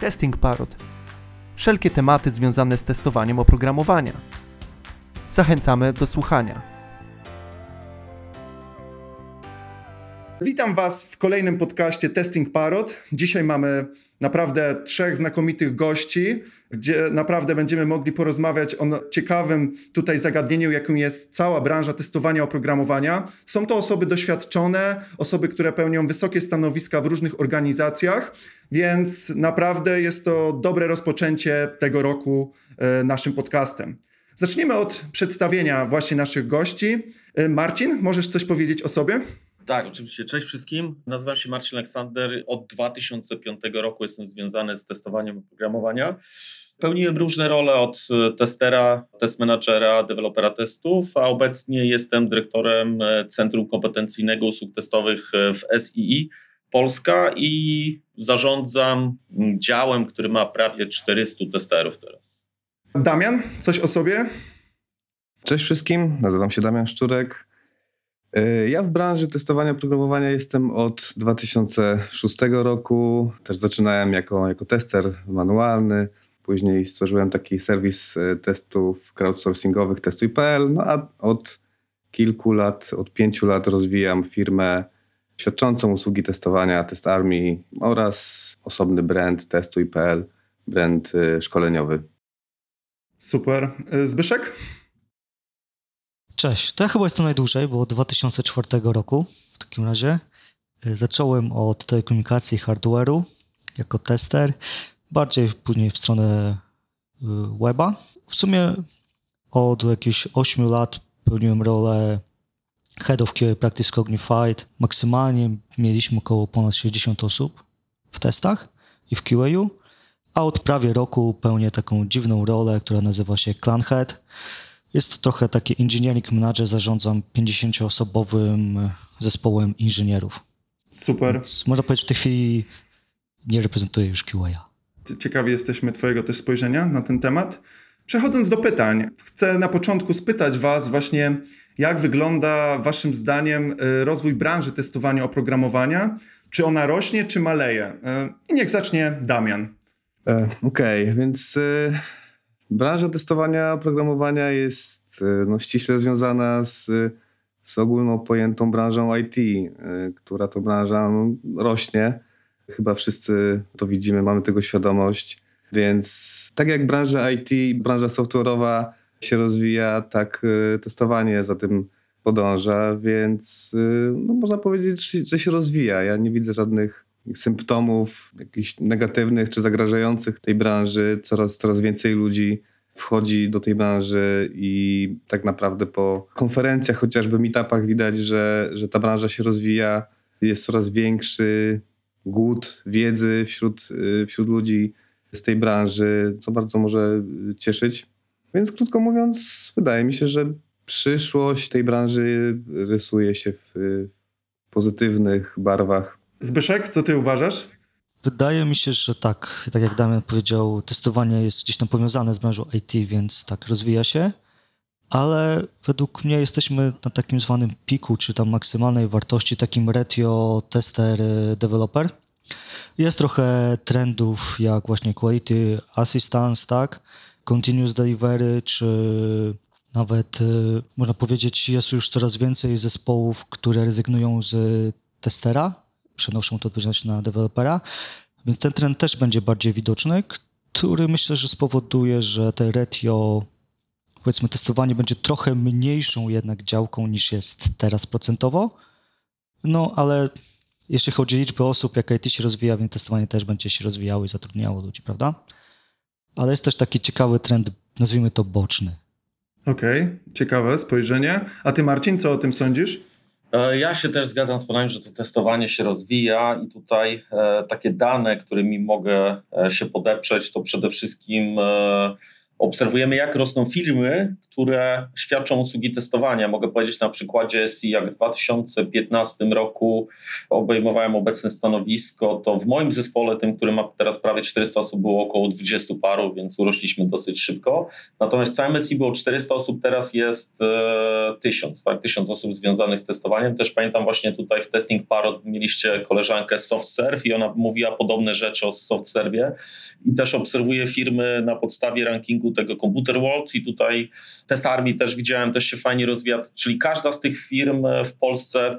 Testing Parod. Wszelkie tematy związane z testowaniem oprogramowania. Zachęcamy do słuchania. Witam Was w kolejnym podcaście Testing Parod. Dzisiaj mamy naprawdę trzech znakomitych gości, gdzie naprawdę będziemy mogli porozmawiać o ciekawym tutaj zagadnieniu, jakim jest cała branża testowania oprogramowania. Są to osoby doświadczone, osoby, które pełnią wysokie stanowiska w różnych organizacjach, więc naprawdę jest to dobre rozpoczęcie tego roku e, naszym podcastem. Zaczniemy od przedstawienia właśnie naszych gości. E, Marcin, możesz coś powiedzieć o sobie? Tak, oczywiście. Cześć wszystkim. Nazywam się Marcin Aleksander. Od 2005 roku jestem związany z testowaniem oprogramowania. Pełniłem różne role od testera, test managera, dewelopera testów, a obecnie jestem dyrektorem Centrum Kompetencyjnego Usług Testowych w SII Polska i zarządzam działem, który ma prawie 400 testerów teraz. Damian, coś o sobie? Cześć wszystkim, nazywam się Damian Szczurek. E, ja w branży testowania programowania jestem od 2006 roku. Też zaczynałem jako, jako tester manualny. Później stworzyłem taki serwis e, testów crowdsourcingowych testuj.pl. No a od kilku lat, od pięciu lat rozwijam firmę świadczącą usługi testowania Test Army oraz osobny brand testuj.pl, brand e, szkoleniowy. Super. Zbyszek? Cześć, to ja chyba jestem najdłużej, bo od 2004 roku w takim razie. Y, zacząłem od telekomunikacji hardware'u jako tester, bardziej później w stronę y, weba. W sumie od jakichś 8 lat pełniłem rolę Head of QA Practice Cognified. Maksymalnie mieliśmy około ponad 60 osób w testach i w QA, a od prawie roku pełnię taką dziwną rolę, która nazywa się Clan Head jest to trochę taki engineering manager, zarządzam 50-osobowym zespołem inżynierów. Super. Więc można powiedzieć, w tej chwili nie reprezentuję już QA. Ciekawi jesteśmy Twojego też spojrzenia na ten temat. Przechodząc do pytań, chcę na początku spytać Was właśnie, jak wygląda Waszym zdaniem y, rozwój branży testowania oprogramowania? Czy ona rośnie, czy maleje? Y, I niech zacznie Damian. E, okej, okay, więc y, Branża testowania oprogramowania jest e, no, ściśle związana z, z ogólną pojętą branżą IT, e, która to branża no, rośnie. Chyba wszyscy to widzimy, mamy tego świadomość. Więc tak jak branża IT, branża software'owa się rozwija, tak e, testowanie za tym podąża, więc no, można powiedzieć, że się rozwija. Ja nie widzę żadnych symptomów jakichś negatywnych czy zagrażających tej branży. Coraz, coraz więcej ludzi wchodzi do tej branży i tak naprawdę po konferencjach, chociażby meetupach widać, że, że ta branża się rozwija. Jest coraz większy głód wiedzy wśród, wśród ludzi z tej branży, co bardzo może cieszyć. Więc krótko mówiąc, wydaje mi się, że przyszłość tej branży rysuje się w pozytywnych barwach. Zbyszek, co ty uważasz? Wydaje mi się, że tak, tak jak Damian powiedział, testowanie jest gdzieś tam powiązane z branżą IT, więc tak rozwija się, ale według mnie jesteśmy na takim zwanym piku, czy tam maksymalnej wartości, takim retio tester developer. Jest trochę trendów jak właśnie quality assistance, tak, continuous delivery, czy nawet można powiedzieć jest już coraz więcej zespołów, które rezygnują z testera, przenoszą to odpowiedzialność na dewelopera, więc ten trend też będzie bardziej widoczny, który myślę, że spowoduje, że te retio, powiedzmy testowanie będzie trochę mniejszą jednak działką niż jest teraz procentowo, no ale jeśli chodzi o liczbę osób, jak IT się rozwija, więc testowanie też będzie się rozwijało i zatrudniało ludzi, prawda? Ale jest też taki ciekawy trend, nazwijmy to boczny. Okej, okay, ciekawe spojrzenie. A ty Marcin, co o tym sądzisz? E, ja się też zgadzam z Panem, że to testowanie się rozwija i tutaj e, takie dane, którymi mogę e, się podeprzeć, to przede wszystkim obserwujemy, jak rosną firmy, które świadczą usługi testowania. Mogę powiedzieć na przykładzie SI, jak w 2015 roku obejmowałem obecne stanowisko, to w moim zespole, tym, który ma teraz prawie 400 osób, było około 20 paru, więc urośliśmy dosyć szybko. Natomiast w całym SI było 400 osób, teraz jest e, 1000, tak? 1000 osób związanych z testowaniem. Też pamiętam właśnie tutaj w Testing Parod mieliście koleżankę SoftServe i ona mówiła podobne rzeczy o SoftServe i też obserwuję firmy na podstawie rankingu tego Computer World i tutaj Test Army też widziałem, też się fajnie rozwija, czyli każda z tych firm w Polsce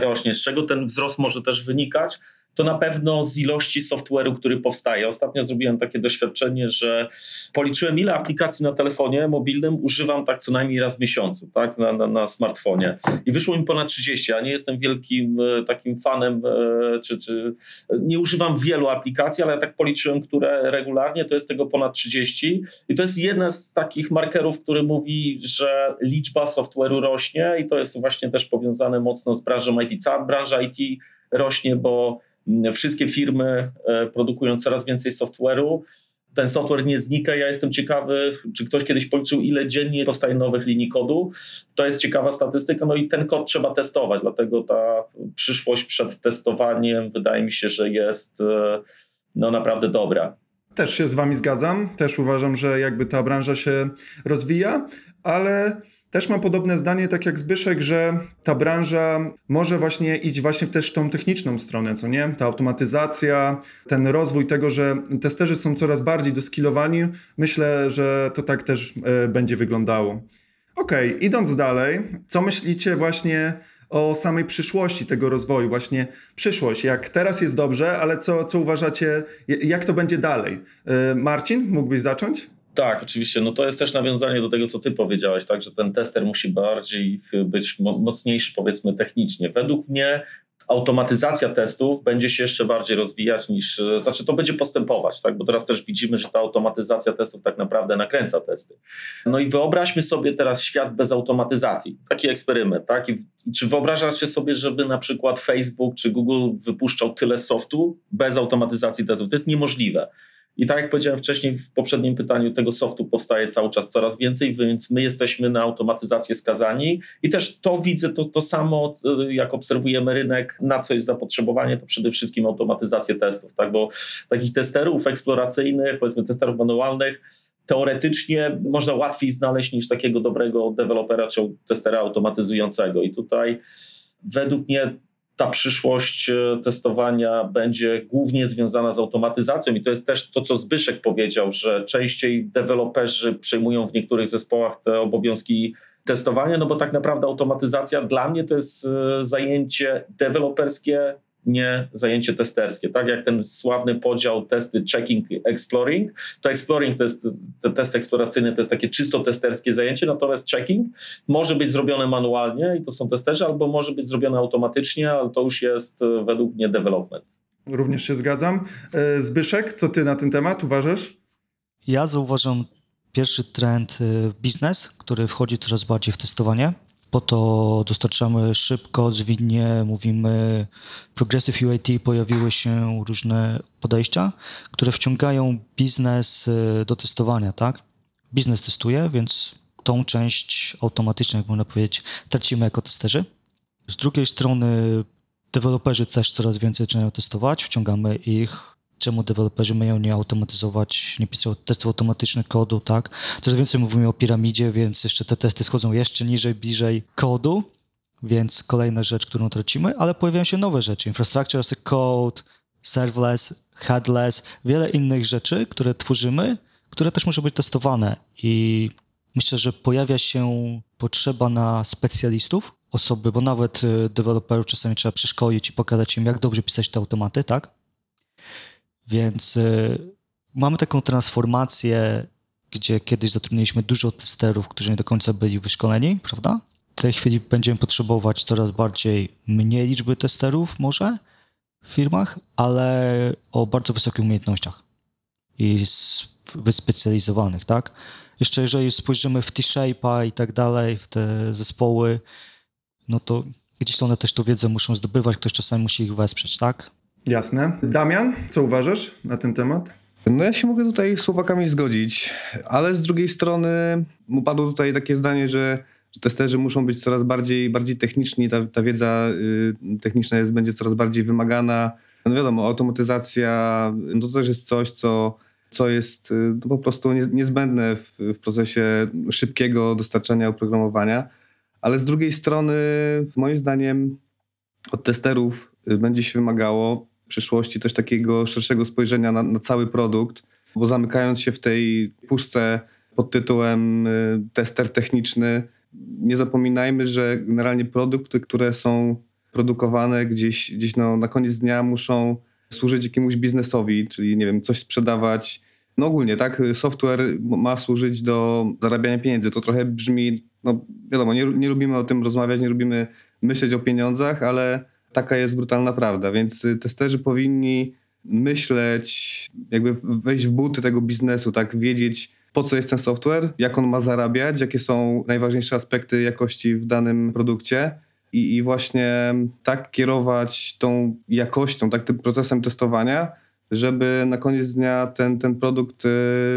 rośnie. Z czego ten wzrost może też wynikać? To na pewno z ilości software'u, który powstaje. Ostatnio zrobiłem takie doświadczenie, że policzyłem, ile aplikacji na telefonie mobilnym używam tak co najmniej raz w miesiącu, tak, na, na, na smartfonie. I wyszło mi ponad 30. Ja nie jestem wielkim e, takim fanem, e, czy, czy nie używam wielu aplikacji, ale tak policzyłem, które regularnie, to jest tego ponad 30. I to jest jedna z takich markerów, który mówi, że liczba software'u rośnie i to jest właśnie też powiązane mocno z branżą IT. Cała branża IT rośnie, bo Wszystkie firmy e, produkują coraz więcej software'u. Ten software nie znika. Ja jestem ciekawy, czy ktoś kiedyś policzył, ile dziennie powstaje nowych linii kodu. To jest ciekawa statystyka, no i ten kod trzeba testować, dlatego ta przyszłość przed testowaniem wydaje mi się, że jest e, no, naprawdę dobra. Też się z Wami zgadzam. Też uważam, że jakby ta branża się rozwija, ale też mam podobne zdanie, tak jak Zbyszek, że ta branża może właśnie iść właśnie w też tą techniczną stronę, co nie? Ta automatyzacja, ten rozwój tego, że testerzy są coraz bardziej doskilowani, myślę, że to tak też y, będzie wyglądało. Okej, okay, idąc dalej, co myślicie właśnie o samej przyszłości tego rozwoju, właśnie przyszłość, jak teraz jest dobrze, ale co, co uważacie, jak to będzie dalej? Y, Marcin, mógłbyś zacząć? Tak, oczywiście. No to jest też nawiązanie do tego, co ty powiedziałeś, tak, że ten tester musi bardziej być mocniejszy, powiedzmy, technicznie. Według mnie automatyzacja testów będzie się jeszcze bardziej rozwijać niż, znaczy to będzie postępować, tak? bo teraz też widzimy, że ta automatyzacja testów tak naprawdę nakręca testy. No i wyobraźmy sobie teraz świat bez automatyzacji, taki eksperyment, tak? I, czy wyobrażacie sobie, żeby na przykład Facebook czy Google wypuszczał tyle softu bez automatyzacji testów? To jest niemożliwe. I tak jak powiedziałem wcześniej w poprzednim pytaniu, tego softu powstaje cały czas coraz więcej, więc my jesteśmy na automatyzację skazani i też to widzę, to, to samo jak obserwujemy rynek, na co jest zapotrzebowanie, to przede wszystkim automatyzację testów, tak? bo takich testerów eksploracyjnych, powiedzmy testerów manualnych, teoretycznie można łatwiej znaleźć niż takiego dobrego dewelopera czy testera automatyzującego i tutaj według mnie ta przyszłość e, testowania będzie głównie związana z automatyzacją i to jest też to, co Zbyszek powiedział, że częściej deweloperzy przejmują w niektórych zespołach te obowiązki testowania, no bo tak naprawdę automatyzacja dla mnie to jest e, zajęcie deweloperskie nie zajęcie testerskie. Tak jak ten sławny podział testy checking, exploring, to exploring to jest, te test eksploracyjny to jest takie czysto testerskie zajęcie, natomiast checking może być zrobione manualnie i to są testerzy, albo może być zrobione automatycznie, ale to już jest e, według mnie development. Również się zgadzam. E, Zbyszek, co ty na ten temat uważasz? Ja zauważam pierwszy trend e, biznes, który wchodzi coraz bardziej w testowanie. Po to dostarczamy szybko, zwinnie, mówimy Progressive UAT, pojawiły się różne podejścia, które wciągają biznes y, do testowania, tak? Biznes testuje, więc tą część automatycznie, jak można powiedzieć, tracimy jako testerzy. Z drugiej strony deweloperzy też coraz więcej zaczynają testować, wciągamy ich czemu deweloperzy mają nie automatyzować, nie pisać testów automatycznych kodu, tak? Coraz więcej mówimy o piramidzie, więc jeszcze te testy schodzą jeszcze niżej, bliżej kodu, więc kolejna rzecz, którą tracimy, ale pojawiają się nowe rzeczy. Infrastructure as a code, serverless, headless, wiele innych rzeczy, które tworzymy, które też muszą być testowane i myślę, że pojawia się potrzeba na specjalistów, osoby, bo nawet y, deweloperów czasami trzeba przeszkolić i pokazać im, jak dobrze pisać te automaty, tak? Więc y, mamy taką transformację, gdzie kiedyś zatrudniliśmy dużo testerów, którzy nie do końca byli wyszkoleni, prawda? W tej chwili będziemy potrzebować coraz bardziej mniej liczby testerów może w firmach, ale o bardzo wysokich umiejętnościach i wyspecjalizowanych, tak? Jeszcze jeżeli spojrzymy w T-Shape'a i tak dalej, w te zespoły, no to gdzieś one też tą wiedzę muszą zdobywać, ktoś czasami musi ich wesprzeć, tak? Jasne. Damian, co uważasz na ten temat? No ja się mogę tutaj z chłopakami zgodzić, ale z drugiej strony padło tutaj takie zdanie, że, że testerzy muszą być coraz bardziej, bardziej techniczni, ta, ta wiedza y, techniczna jest, będzie coraz bardziej wymagana. No wiadomo, automatyzacja no to też jest coś, co, co jest y, no po prostu niezbędne w, w procesie szybkiego dostarczania oprogramowania, ale z drugiej strony moim zdaniem od testerów y, będzie się wymagało przyszłości też takiego szerszego spojrzenia na, na cały produkt, bo zamykając się w tej puszce pod tytułem y, tester techniczny, nie zapominajmy, że generalnie produkty, które są produkowane gdzieś, gdzieś no, na koniec dnia muszą służyć jakiemuś biznesowi, czyli nie wiem, coś sprzedawać. No ogólnie, tak, software ma służyć do zarabiania pieniędzy. To trochę brzmi, no wiadomo, nie, nie lubimy o tym rozmawiać, nie lubimy myśleć o pieniądzach, ale taka jest brutalna prawda, więc testerzy powinni myśleć, jakby wejść w buty tego biznesu, tak, wiedzieć po co jest ten software, jak on ma zarabiać, jakie są najważniejsze aspekty jakości w danym produkcie i, i właśnie tak kierować tą jakością, tak? Tym procesem testowania, żeby na koniec dnia ten, ten produkt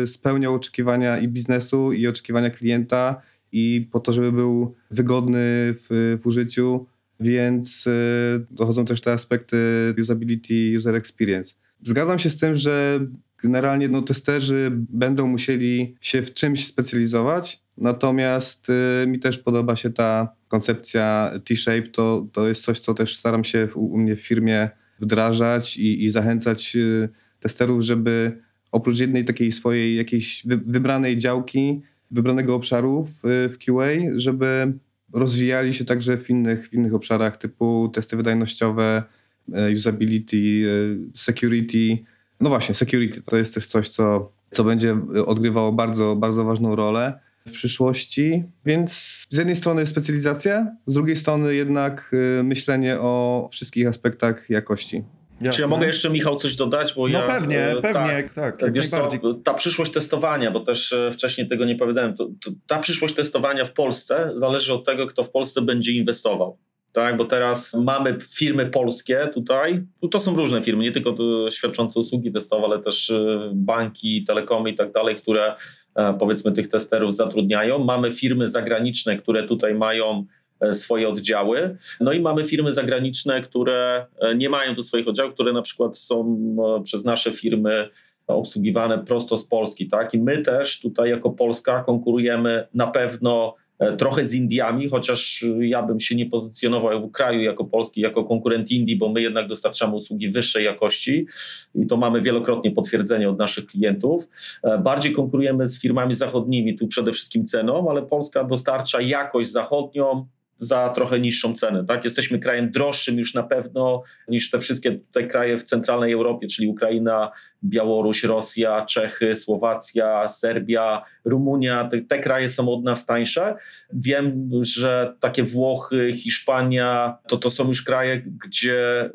y, spełniał oczekiwania i biznesu, i oczekiwania klienta, i po to, żeby był wygodny w, w użyciu, więc y, dochodzą też te aspekty usability, user experience. Zgadzam się z tym, że generalnie no, testerzy będą musieli się w czymś specjalizować, natomiast y, mi też podoba się ta koncepcja T-shape, to, to jest coś, co też staram się w, u mnie w firmie wdrażać i, i zachęcać y, testerów, żeby oprócz jednej takiej swojej jakiejś wy, wybranej działki, wybranego obszaru w, w QA, żeby rozwijali się także w innych, w innych obszarach typu testy wydajnościowe, y, usability, security, no właśnie, security to jest też coś, co, co będzie odgrywało bardzo, bardzo ważną rolę w przyszłości. Więc z jednej strony specjalizacja, z drugiej strony jednak myślenie o wszystkich aspektach jakości. Jasne. Czy ja mogę jeszcze, Michał, coś dodać? Bo no ja, pewnie, e, pewnie, tak. tak jak Wiesz co, ta przyszłość testowania, bo też e, wcześniej tego nie powiedziałem, to, to, ta przyszłość testowania w Polsce zależy od tego, kto w Polsce będzie inwestował tak? Bo teraz mamy firmy polskie tutaj, to są różne firmy, nie tylko świadczące usługi testowe, ale też y, banki, telekomy i tak dalej, które e, powiedzmy tych testerów zatrudniają. Mamy firmy zagraniczne, które tutaj mają e, swoje oddziały. No i mamy firmy zagraniczne, które e, nie mają tu swoich oddziałów, które na przykład są przez nasze firmy obsługiwane prosto z Polski, tak? I my też tutaj jako Polska konkurujemy na pewno E, trochę z Indiami, chociaż ja bym się nie pozycjonował w kraju jako Polski, jako konkurent Indii, bo my jednak dostarczamy usługi wyższej jakości i to mamy wielokrotnie potwierdzenie od naszych klientów. E, bardziej konkurujemy z firmami zachodnimi, tu przede wszystkim ceną, ale Polska dostarcza jakość zachodnią, za trochę niższą cenę. Tak? Jesteśmy krajem droższym już na pewno niż te wszystkie tutaj kraje w centralnej Europie, czyli Ukraina, Białoruś, Rosja, Czechy, Słowacja, Serbia, Rumunia. Te, te kraje są od nas tańsze. Wiem, że takie Włochy, Hiszpania, to, to są już kraje, gdzie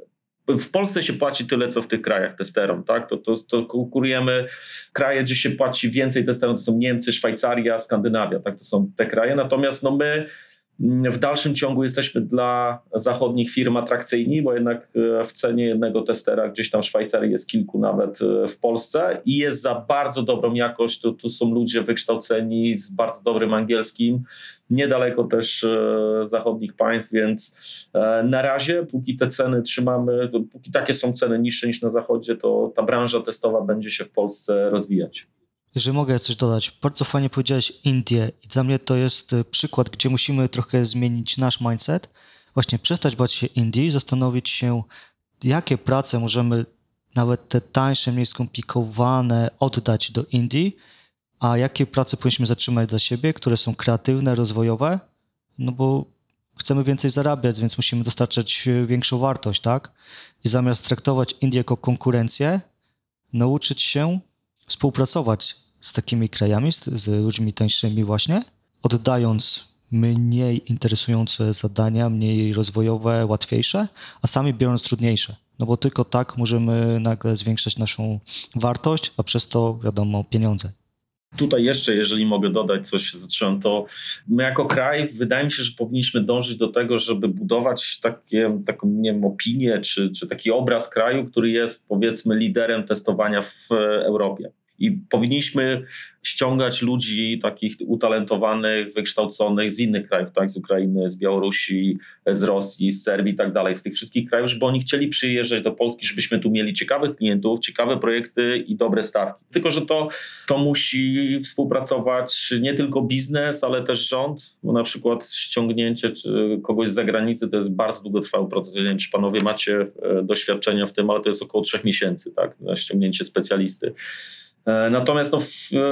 w Polsce się płaci tyle, co w tych krajach testerom, tak? To, to, to konkurujemy kraje, gdzie się płaci więcej testerom, to są Niemcy, Szwajcaria, Skandynawia, tak? To są te kraje. Natomiast no my w dalszym ciągu jesteśmy dla zachodnich firm atrakcyjni, bo jednak e, w cenie jednego testera gdzieś tam w Szwajcarii jest kilku nawet e, w Polsce i jest za bardzo dobrą jakość. To, to są ludzie wykształceni z bardzo dobrym angielskim, niedaleko też e, zachodnich państw, więc na razie, póki te ceny trzymamy, póki takie są ceny niższe niż na zachodzie, to ta branża testowa będzie się w Polsce rozwijać. Jeżeli mogę coś dodać, bardzo fajnie powiedziałeś Indie. I dla mnie to jest e, przykład, gdzie musimy trochę zmienić nasz mindset, właśnie przestać bać się Indii, zastanowić się, jakie prace możemy, nawet te tańsze, mniej skomplikowane, oddać do Indii, a jakie prace powinniśmy zatrzymać dla siebie, które są kreatywne, rozwojowe, no bo chcemy więcej zarabiać, więc musimy dostarczać e, większą wartość, tak? I zamiast traktować Indię jako konkurencję, nauczyć się współpracować z takimi krajami, z, z ludźmi tańszymi właśnie, oddając mniej interesujące zadania, mniej rozwojowe, łatwiejsze, a sami biorąc trudniejsze. No bo tylko tak możemy nagle zwiększać naszą wartość, a przez to, wiadomo, pieniądze. Tutaj jeszcze, jeżeli mogę dodać coś, zacząłem, to my jako kraj wydaje mi się, że powinniśmy dążyć do tego, żeby budować takie, taką, nie wiem, opinię, czy, czy taki obraz kraju, który jest powiedzmy liderem testowania w Europie. I powinniśmy ściągać ludzi takich utalentowanych, wykształconych z innych krajów, tak, z Ukrainy, z Białorusi, z Rosji, z Serbii i tak dalej, z tych wszystkich krajów, żeby oni chcieli przyjeżdżać do Polski, żebyśmy tu mieli ciekawych klientów, ciekawe projekty i dobre stawki. Tylko, że to, to musi współpracować nie tylko biznes, ale też rząd, bo na przykład ściągnięcie kogoś z zagranicy to jest bardzo długotrwały proces. Nie wiem, czy panowie macie e, doświadczenia w tym, ale to jest około trzech miesięcy, tak, na ściągnięcie specjalisty. E, natomiast no,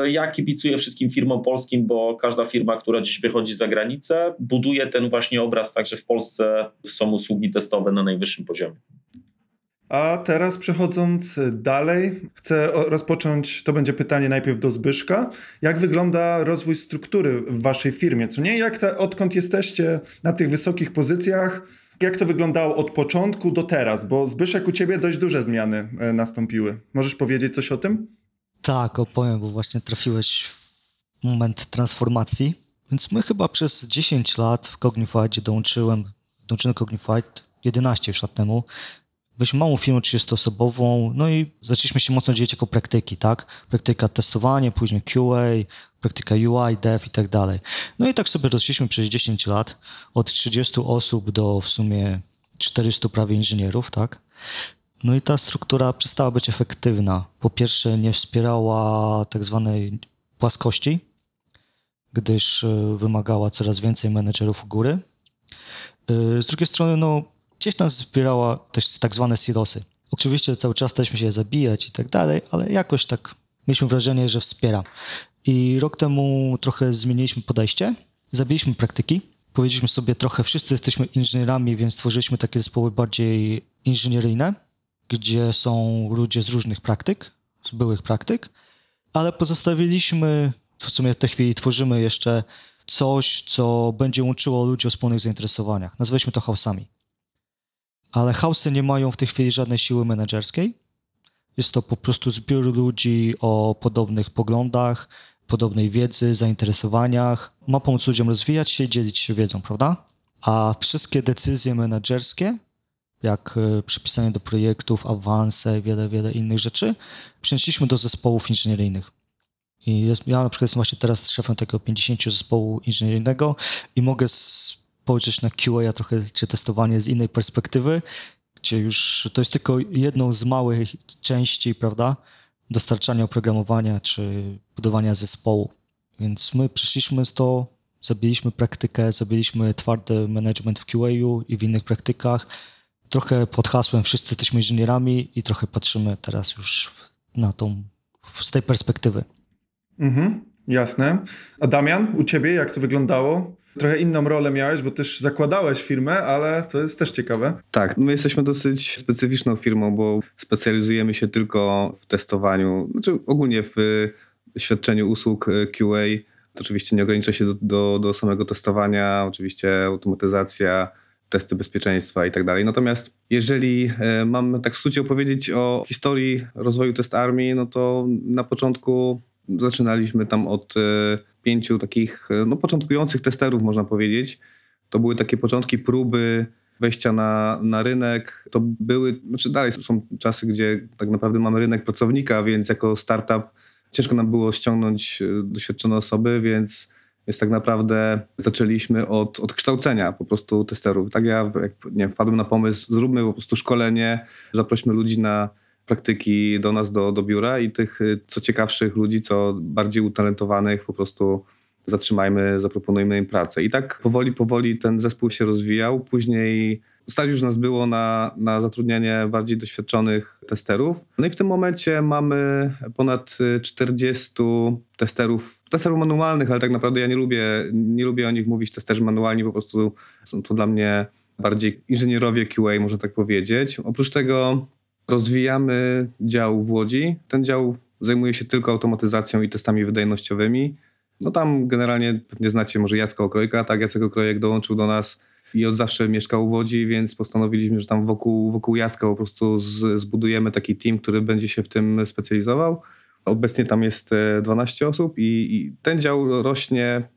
ja kibicuję wszystkim firmom polskim, bo każda firma, która dziś wychodzi za granicę, buduje ten właśnie obraz, także w Polsce są usługi testowe na najwyższym poziomie. A teraz przechodząc dalej, chcę rozpocząć, to będzie pytanie najpierw do Zbyszka. Jak wygląda rozwój struktury w waszej firmie? Co nie? Jak ta, odkąd jesteście na tych wysokich pozycjach? Jak to wyglądało od początku do teraz? Bo Zbyszek, u ciebie dość duże zmiany e, nastąpiły. Możesz powiedzieć coś o tym? Tak, opowiem, bo właśnie trafiłeś w moment transformacji. Więc my chyba przez 10 lat w Cognified dołączyłem, dołączyłem Cognified 11 już lat temu. Byliśmy małą firmą 30-osobową, no i zaczęliśmy się mocno dzielić jako praktyki, tak? Praktyka testowanie, później QA, praktyka UI, dev i tak dalej. No i tak sobie rośliśmy przez 10 lat, od 30 osób do w sumie 400 prawie inżynierów, tak? No i ta struktura przestała być efektywna. Po pierwsze, nie wspierała tak zwanej płaskości, gdyż e, wymagała coraz więcej menedżerów u góry. E, z drugiej strony, no, gdzieś tam wspierała też tak zwane silosy. Oczywiście cały czas staraliśmy się zabijać i tak dalej, ale jakoś tak mieliśmy wrażenie, że wspiera. I rok temu trochę zmieniliśmy podejście, zabiliśmy praktyki. Powiedzieliśmy sobie trochę, wszyscy jesteśmy inżynierami, więc stworzyliśmy takie zespoły bardziej inżynieryjne gdzie są ludzie z różnych praktyk, z byłych praktyk, ale pozostawiliśmy, w sumie w tej chwili tworzymy jeszcze coś, co będzie łączyło ludzi o wspólnych zainteresowaniach. Nazwaliśmy to house'ami. Ale house'y nie mają w tej chwili żadnej siły menedżerskiej. Jest to po prostu zbiór ludzi o podobnych poglądach, podobnej wiedzy, zainteresowaniach. Ma pomóc ludziom rozwijać się dzielić się wiedzą, prawda? A wszystkie decyzje menedżerskie jak e, przypisanie do projektów, awanse, wiele, wiele innych rzeczy, przenieśliśmy do zespołów inżynieryjnych. I jest, ja na przykład jestem właśnie teraz szefem takiego 50 zespołu inżynieryjnego i mogę spojrzeć na QA trochę, czy testowanie z innej perspektywy, gdzie już to jest tylko jedną z małych części, prawda, dostarczania oprogramowania czy budowania zespołu. Więc my przyszliśmy z to, zabiliśmy praktykę, zabiliśmy twardy management w QA i w innych praktykach, trochę pod hasłem wszyscy jesteśmy inżynierami i trochę patrzymy teraz już na tą, z tej perspektywy. Mhm, jasne. A Damian, u ciebie jak to wyglądało? Trochę inną rolę miałeś, bo też zakładałeś firmę, ale to jest też ciekawe. Tak, my jesteśmy dosyć specyficzną firmą, bo specjalizujemy się tylko w testowaniu, znaczy ogólnie w świadczeniu usług QA. To oczywiście nie ogranicza się do, do, do samego testowania, oczywiście automatyzacja, testy bezpieczeństwa i tak dalej. Natomiast jeżeli e, mam tak w skrócie opowiedzieć o historii rozwoju test armii, no to na początku zaczynaliśmy tam od e, pięciu takich e, no, początkujących testerów, można powiedzieć. To były takie początki próby wejścia na, na rynek. To były, znaczy dalej są czasy, gdzie tak naprawdę mamy rynek pracownika, więc jako startup ciężko nam było ściągnąć doświadczone osoby, więc więc tak naprawdę zaczęliśmy od, od kształcenia po prostu testerów. Tak ja jak, nie wiem, wpadłem na pomysł, zróbmy po prostu szkolenie, zaprośmy ludzi na praktyki do nas, do, do biura i tych co ciekawszych ludzi, co bardziej utalentowanych po prostu zatrzymajmy, zaproponujmy im pracę. I tak powoli, powoli ten zespół się rozwijał. Później stać już nas było na, na zatrudnianie bardziej doświadczonych testerów. No i w tym momencie mamy ponad 40 testerów, testerów manualnych, ale tak naprawdę ja nie lubię, nie lubię o nich mówić testerzy manualni, po prostu są to dla mnie bardziej inżynierowie QA, można tak powiedzieć. Oprócz tego rozwijamy dział w Łodzi. Ten dział zajmuje się tylko automatyzacją i testami wydajnościowymi. No tam generalnie pewnie znacie może Jacka Okrojka, tak? Jacek Okrojek dołączył do nas i od zawsze mieszkał w Łodzi, więc postanowiliśmy, że tam wokół, wokół Jacka po prostu z, zbudujemy taki team, który będzie się w tym specjalizował. Obecnie tam jest 12 osób i, i ten dział rośnie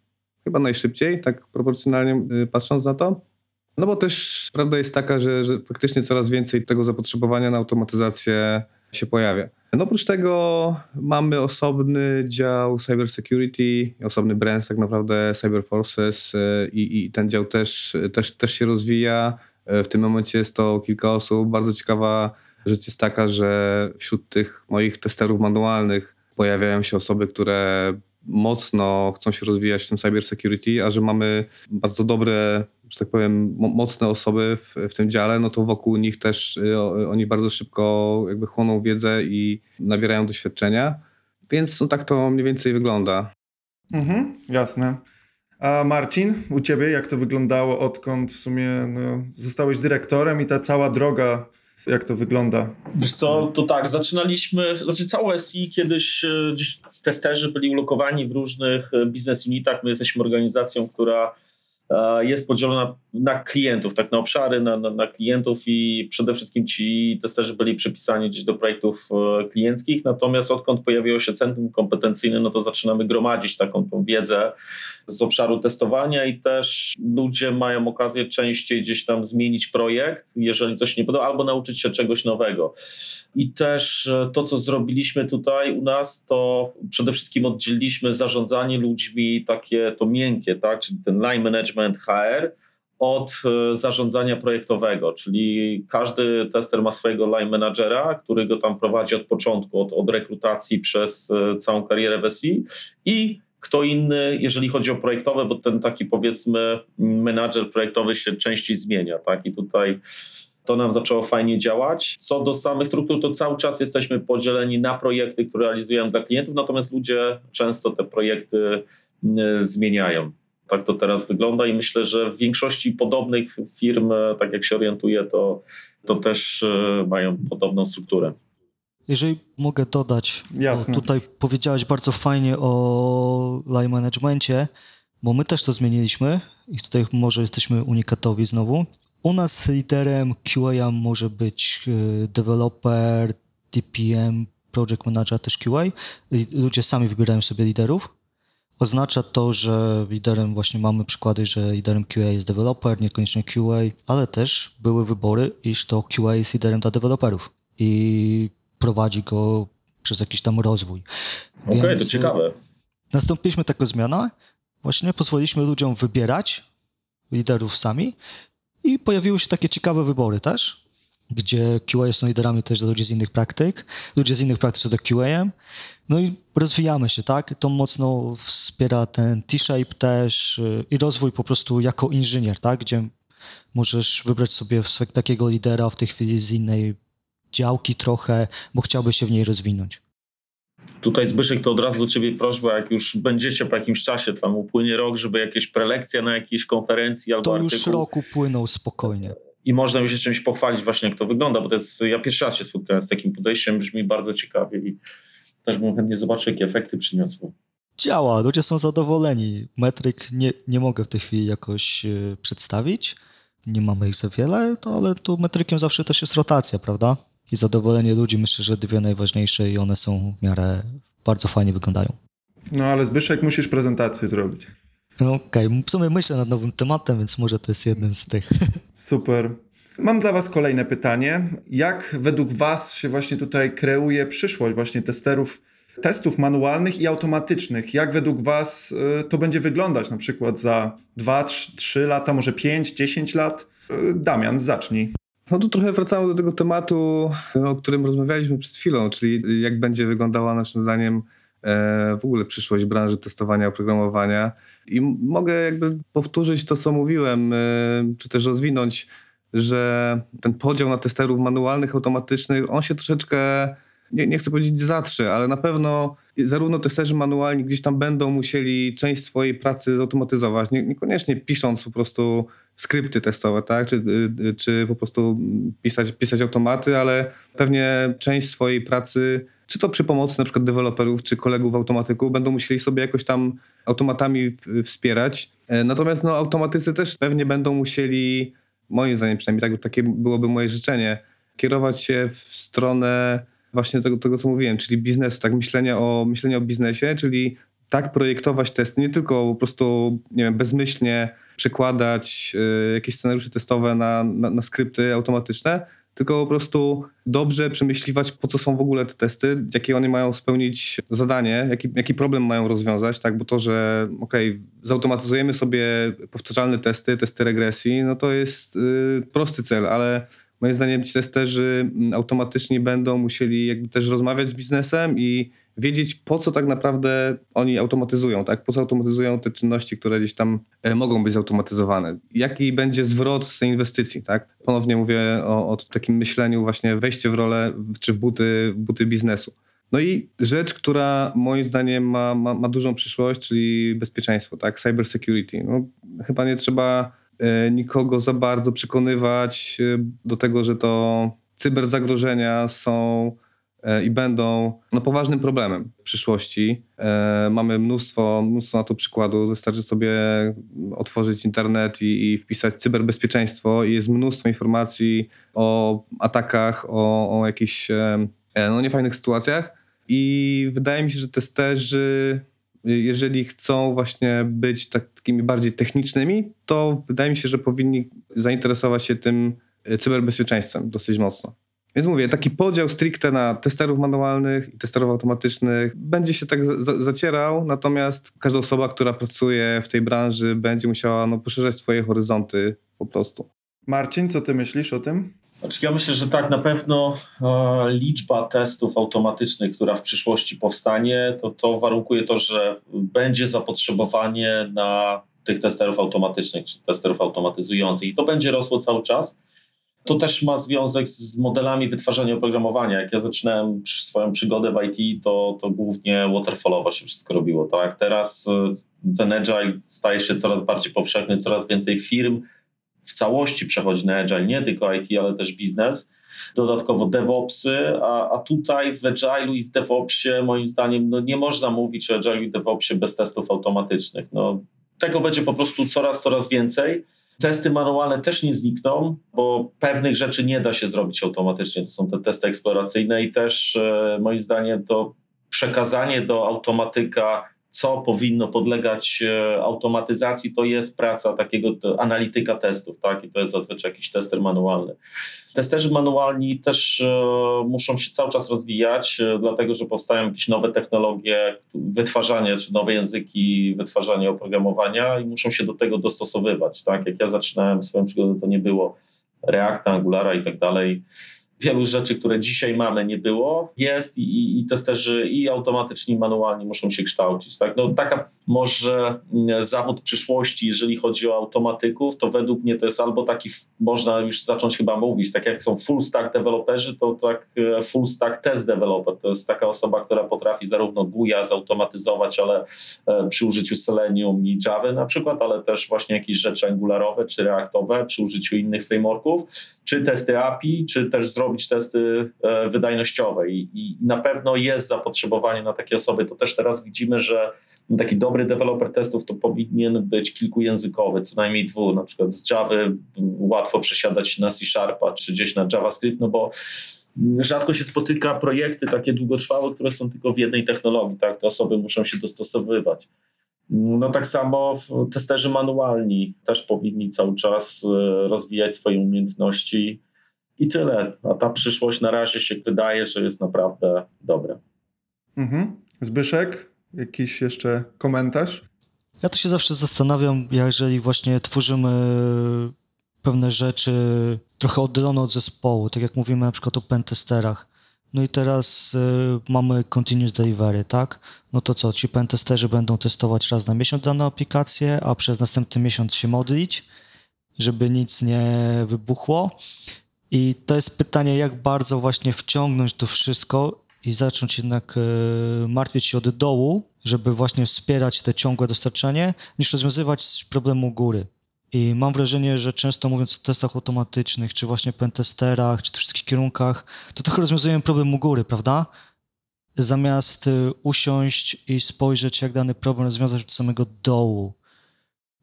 chyba najszybciej, tak proporcjonalnie patrząc na to. No bo też prawda jest taka, że, że faktycznie coraz więcej tego zapotrzebowania na automatyzację się pojawia. No oprócz tego mamy osobny dział Cyber Security, osobny brand tak naprawdę Cyber Forces e, i, i ten dział też, też, też się rozwija. E, w tym momencie jest to kilka osób. Bardzo ciekawa rzecz jest taka, że wśród tych moich testerów manualnych pojawiają się osoby, które mocno chcą się rozwijać w tym cyber security, a że mamy bardzo dobre, że tak powiem, mocne osoby w, w tym dziale, no to wokół nich też y, oni bardzo szybko jakby chłoną wiedzę i nabierają doświadczenia. Więc no tak to mniej więcej wygląda. Mhm, jasne. A Marcin, u ciebie jak to wyglądało, odkąd w sumie no, zostałeś dyrektorem i ta cała droga jak to wygląda? Wiesz co, to tak, zaczynaliśmy, znaczy całe SI kiedyś e, testerzy byli ulokowani w różnych e, business unitach. My jesteśmy organizacją, która e, jest podzielona na klientów, tak na obszary, na, na, na, klientów i przede wszystkim ci testerzy byli przypisani gdzieś do projektów klienckich, natomiast odkąd pojawiło się centrum kompetencyjne, no to zaczynamy gromadzić taką tą wiedzę z obszaru testowania i też ludzie mają okazję częściej gdzieś tam zmienić projekt, jeżeli coś nie podoba, albo nauczyć się czegoś nowego. I też e, to, co zrobiliśmy tutaj u nas, to przede wszystkim oddzieliliśmy zarządzanie ludźmi, takie to miękkie, tak, czyli ten line management HR, od e, zarządzania projektowego, czyli każdy tester ma swojego line managera, który go tam prowadzi od początku, od, od rekrutacji przez e, całą karierę w SI i kto inny, jeżeli chodzi o projektowe, bo ten taki powiedzmy menadżer projektowy się częściej zmienia, tak? I tutaj to nam zaczęło fajnie działać. Co do samych struktur, to cały czas jesteśmy podzieleni na projekty, które realizujemy dla klientów, natomiast ludzie często te projekty mm, zmieniają. Tak to teraz wygląda i myślę, że w większości podobnych firm, tak jak się orientuję, to, to też e, mają podobną strukturę. Jeżeli mogę dodać, Jasne. tutaj powiedziałeś bardzo fajnie o line managementie, bo my też to zmieniliśmy i tutaj może jesteśmy unikatowi znowu. U nas liderem QA może być e, developer, DPM, project manager, też QA. Ludzie sami wybierają sobie liderów. Oznacza to, że liderem właśnie mamy przykłady, że liderem QA jest developer, niekoniecznie QA, ale też były wybory, iż to QA jest liderem dla deweloperów. I prowadzi go przez jakiś tam rozwój. Okej, okay, to ciekawe. Nastąpiliśmy taką zmianę, właśnie pozwoliliśmy ludziom wybierać liderów sami i pojawiły się takie ciekawe wybory też, gdzie QA są liderami też dla ludzi z innych praktyk, ludzie z innych praktyk są do QA. No i rozwijamy się, tak? To mocno wspiera ten T-shape też y, i rozwój po prostu jako inżynier, tak? Gdzie możesz wybrać sobie takiego lidera w tej chwili z innej działki trochę, bo chciałby się w niej rozwinąć. Tutaj Zbyszek, to od razu do ciebie prośba, jak już będziecie po jakimś czasie, tam upłynie rok, żeby jakieś prelekcje na jakiejś konferencji albo To artykuł. już rok upłynął spokojnie. I można już się czymś pochwalić właśnie, jak to wygląda, bo to jest, ja pierwszy raz się spotkałem z takim podejściem, brzmi bardzo ciekawie i też bym chętnie zobaczył, jakie efekty przyniosło. Działa, ludzie są zadowoleni. Metryk nie, nie mogę w tej chwili jakoś yy, przedstawić, nie mamy ich za wiele, to, ale tu metrykiem zawsze też jest rotacja, prawda? i zadowolenie ludzi myślę, że dwie najważniejsze i one są w miarę bardzo fajnie wyglądają. No ale Zbyszek musisz prezentację zrobić. No, Okej, okay. w sumie myślę nad nowym tematem, więc może to jest jeden z tych. Super. Mam dla Was kolejne pytanie. Jak według Was się właśnie tutaj kreuje przyszłość właśnie testerów, testów manualnych i automatycznych? Jak według Was y, to będzie wyglądać na przykład za 2, 3 lata, może 5, 10 lat? Y, Damian, zacznij. No to trochę wracamy do tego tematu, o którym rozmawialiśmy przed chwilą, czyli jak będzie wyglądała naszym zdaniem w ogóle przyszłość branży testowania oprogramowania. I mogę jakby powtórzyć to, co mówiłem, e, czy też rozwinąć, że ten podział na testerów manualnych, automatycznych, on się troszeczkę, nie, nie chcę powiedzieć zatrze, ale na pewno zarówno testerzy manualni gdzieś tam będą musieli część swojej pracy zautomatyzować, nie, niekoniecznie pisząc po prostu skrypty testowe, tak? czy, y, czy po prostu pisać, pisać automaty, ale pewnie część swojej pracy, czy to przy pomocy na przykład deweloperów, czy kolegów automatyków, będą musieli sobie jakoś tam automatami wspierać. E, natomiast no, automatycy też pewnie będą musieli, moim zdaniem przynajmniej tak, takie byłoby moje życzenie, kierować się w stronę właśnie tego, tego co mówiłem, czyli biznesu, tak myślenia o, myślenia o biznesie, czyli tak projektować testy, nie tylko po prostu, nie wiem, bezmyślnie przekładać y, jakieś scenariusze testowe na, na, na skrypty automatyczne, tylko po prostu dobrze przemyśliwać, po co są w ogóle te testy, jakie one mają spełnić zadanie, jaki, jaki problem mają rozwiązać, tak? Bo to, że okej, okay, zautomatyzujemy sobie powtarzalne testy, testy regresji, no to jest y, prosty cel, ale moim zdaniem ci testerzy mm, automatycznie będą musieli jakby też rozmawiać z biznesem i wiedzieć, po co tak naprawdę oni automatyzują, tak? Po co automatyzują te czynności, które gdzieś tam e, mogą być zautomatyzowane. Jaki będzie zwrot z tej inwestycji, tak? Ponownie mówię o, o takim myśleniu właśnie wejście w rolę czy w buty, w buty biznesu. No i rzecz, która moim zdaniem ma, ma, ma dużą przyszłość, czyli bezpieczeństwo, tak? Cyber security. No, chyba nie trzeba e, nikogo za bardzo przekonywać e, do tego, że to cyberzagrożenia są i będą no, poważnym problemem w przyszłości. E, mamy mnóstwo, mnóstwo na to przykładów. Wystarczy sobie otworzyć internet i, i, wpisać cyberbezpieczeństwo i jest mnóstwo informacji o atakach, o, o jakichś e, no, niefajnych sytuacjach. I wydaje mi się, że testerzy, jeżeli chcą właśnie być tak, takimi bardziej technicznymi, to wydaje mi się, że powinni zainteresować się tym cyberbezpieczeństwem dosyć mocno. Więc mówię, taki podział stricte na testerów manualnych i testerów automatycznych będzie się tak za zacierał, natomiast każda osoba, która pracuje w tej branży będzie musiała no, poszerzać swoje horyzonty po prostu. Marcin, co ty myślisz o tym? Znaczy, ja myślę, że tak, na pewno e, liczba testów automatycznych, która w przyszłości powstanie, to, to warunkuje to, że będzie zapotrzebowanie na tych testerów automatycznych, czy testerów automatyzujących i to będzie rosło cały czas. To też ma związek z modelami wytwarzania oprogramowania. Jak ja zaczynałem swoją przygodę w IT, to, to głównie waterfallowo się wszystko robiło. Tak? Teraz e, ten agile staje się coraz bardziej powszechny, coraz więcej firm w całości przechodzi na agile, nie tylko IT, ale też biznes. Dodatkowo DevOpsy, a, a tutaj w agile'u i w DevOpsie moim zdaniem no nie można mówić o agile'u i DevOpsie bez testów automatycznych. No, tego będzie po prostu coraz, coraz więcej. Testy manualne też nie znikną, bo pewnych rzeczy nie da się zrobić automatycznie. To są te testy eksploracyjne i też e, moim zdaniem to przekazanie do automatyka co powinno podlegać e, automatyzacji, to jest praca takiego analityka testów, tak? I to jest zazwyczaj jakiś tester manualny. Testerzy manualni też e, muszą się cały czas rozwijać, e, dlatego że powstają jakieś nowe technologie wytwarzania, czy nowe języki wytwarzania oprogramowania i muszą się do tego dostosowywać, tak? Jak ja zaczynałem swoją przygodę, to nie było Reacta, Angulara i tak dalej wielu rzeczy, które dzisiaj mamy, nie było, jest i, i testerzy i automatyczni, i manualni muszą się kształcić. Tak? No, taka może mm, zawód przyszłości, jeżeli chodzi o automatyków, to według mnie to jest albo taki, można już zacząć chyba mówić, tak jak są full stack deweloperzy, to tak e, full stack test developer, to jest taka osoba, która potrafi zarówno GUIA zautomatyzować, ale e, przy użyciu Selenium i Java na przykład, ale też właśnie jakieś rzeczy angularowe czy reaktowe przy użyciu innych frameworków, czy testy API, czy też zrobić robić testy e, wydajnościowe i, i na pewno jest zapotrzebowanie na takie osoby. To też teraz widzimy, że taki dobry deweloper testów to powinien być kilkujęzykowy, co najmniej dwu, na przykład z Java łatwo przesiadać na C Sharpa czy gdzieś na JavaScript, no bo rzadko się spotyka projekty takie długotrwałe, które są tylko w jednej technologii, tak? Te osoby muszą się dostosowywać. No tak samo testerzy manualni też powinni cały czas e, rozwijać swoje umiejętności i tyle. A ta przyszłość na razie się wydaje, że jest naprawdę dobra. Mhm. Zbyszek, jakiś jeszcze komentarz? Ja to się zawsze zastanawiam, jeżeli właśnie tworzymy pewne rzeczy trochę oddalone od zespołu, tak jak mówimy na przykład o pentesterach. No i teraz y, mamy continuous delivery, tak? No to co, ci pentesterzy będą testować raz na miesiąc daną aplikację, a przez następny miesiąc się modlić, żeby nic nie wybuchło. I to jest pytanie, jak bardzo właśnie wciągnąć to wszystko i zacząć jednak e, martwić się od dołu, żeby właśnie wspierać te ciągłe dostarczanie, niż rozwiązywać problemu góry. I mam wrażenie, że często mówiąc o testach automatycznych, czy właśnie pentesterach, czy tych wszystkich kierunkach, to trochę rozwiązujemy problem u góry, prawda? Zamiast e, usiąść i spojrzeć, jak dany problem rozwiązać od samego dołu.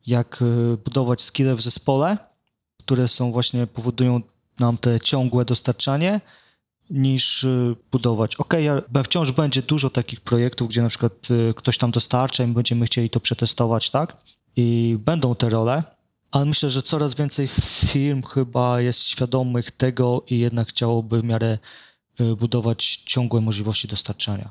Jak e, budować skille w zespole, które są właśnie, powodują nam te ciągłe dostarczanie, niż y, budować. Ok, wciąż będzie dużo takich projektów, gdzie na przykład y, ktoś tam dostarcza i będziemy chcieli to przetestować, tak? I będą te role, ale myślę, że coraz więcej firm chyba jest świadomych tego i jednak chciałoby w miarę y, budować ciągłe możliwości dostarczania.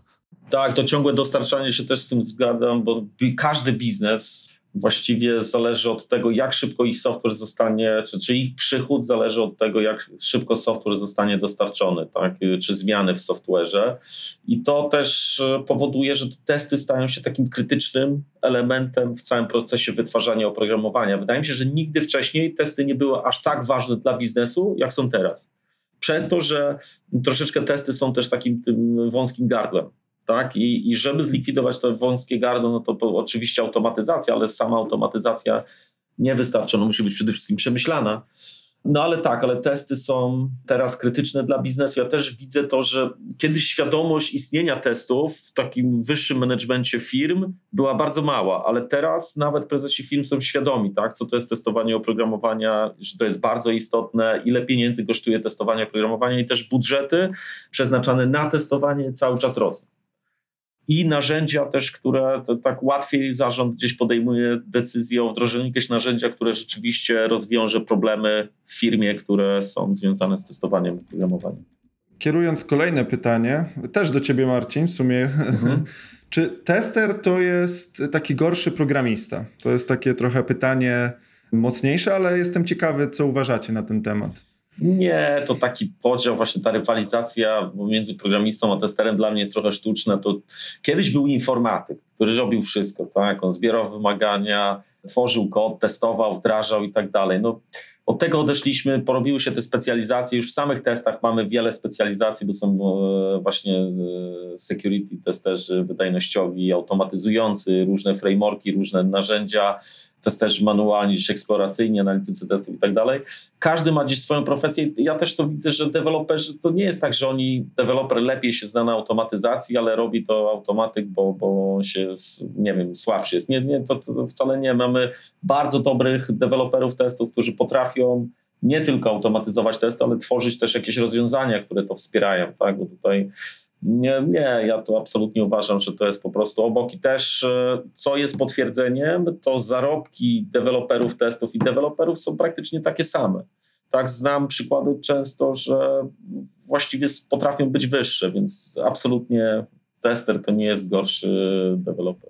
Tak, to ciągłe dostarczanie się też z tym zgadzam, bo każdy biznes właściwie zależy od tego, jak szybko ich software zostanie, czy, czy ich przychód zależy od tego, jak szybko software zostanie dostarczony, tak? czy zmiany w software'ze. I to też e, powoduje, że testy stają się takim krytycznym elementem w całym procesie wytwarzania oprogramowania. Wydaje mi się, że nigdy wcześniej testy nie były aż tak ważne dla biznesu, jak są teraz. Przez to, że troszeczkę testy są też takim tym wąskim gardłem tak? I, I żeby zlikwidować to wąskie gardło, no to, oczywiście automatyzacja, ale sama automatyzacja nie wystarcza, no musi być przede wszystkim przemyślana. No ale tak, ale testy są teraz krytyczne dla biznesu. Ja też widzę to, że kiedyś świadomość istnienia testów w takim wyższym managemencie firm była bardzo mała, ale teraz nawet prezesi firm są świadomi, tak, co to jest testowanie oprogramowania, że to jest bardzo istotne, ile pieniędzy kosztuje testowanie oprogramowania i też budżety przeznaczane na testowanie cały czas rosną i narzędzia też, które tak łatwiej zarząd gdzieś podejmuje decyzję o wdrożeniu jakiegoś narzędzia, które rzeczywiście rozwiąże problemy w firmie, które są związane z testowaniem programowania. Kierując kolejne pytanie, też do ciebie Marcin, w sumie. Mhm. Czy tester to jest taki gorszy programista? To jest takie trochę pytanie mocniejsze, ale jestem ciekawy, co uważacie na ten temat. Nie, to taki podział, właśnie ta rywalizacja między programistą a testerem dla mnie jest trochę sztuczna. To kiedyś był informatyk, który robił wszystko, tak? On zbierał wymagania, tworzył kod, testował, wdrażał i tak dalej. No, od tego odeszliśmy, porobiły się te specjalizacje. Już w samych testach mamy wiele specjalizacji, bo są e, właśnie e, security testerzy wydajnościowi, automatyzujący, różne frameworki, różne narzędzia testerzy manualni, gdzieś eksploracyjni, analitycy testów i tak dalej. Każdy ma gdzieś swoją profesję. Ja też to widzę, że deweloperzy, to nie jest tak, że oni, deweloper lepiej się zna na automatyzacji, ale robi to automatyk, bo, bo się, nie wiem, słabszy jest. Nie, nie to, to wcale nie. Mamy bardzo dobrych deweloperów testów, którzy potrafią nie tylko automatyzować testy, ale tworzyć też jakieś rozwiązania, które to wspierają, tak? Bo tutaj nie, nie, ja to absolutnie uważam, że to jest po prostu obok i też e, co jest potwierdzeniem, to zarobki deweloperów testów i deweloperów są praktycznie takie same. Tak, znam przykłady często, że właściwie potrafią być wyższe, więc absolutnie tester to nie jest gorszy deweloper.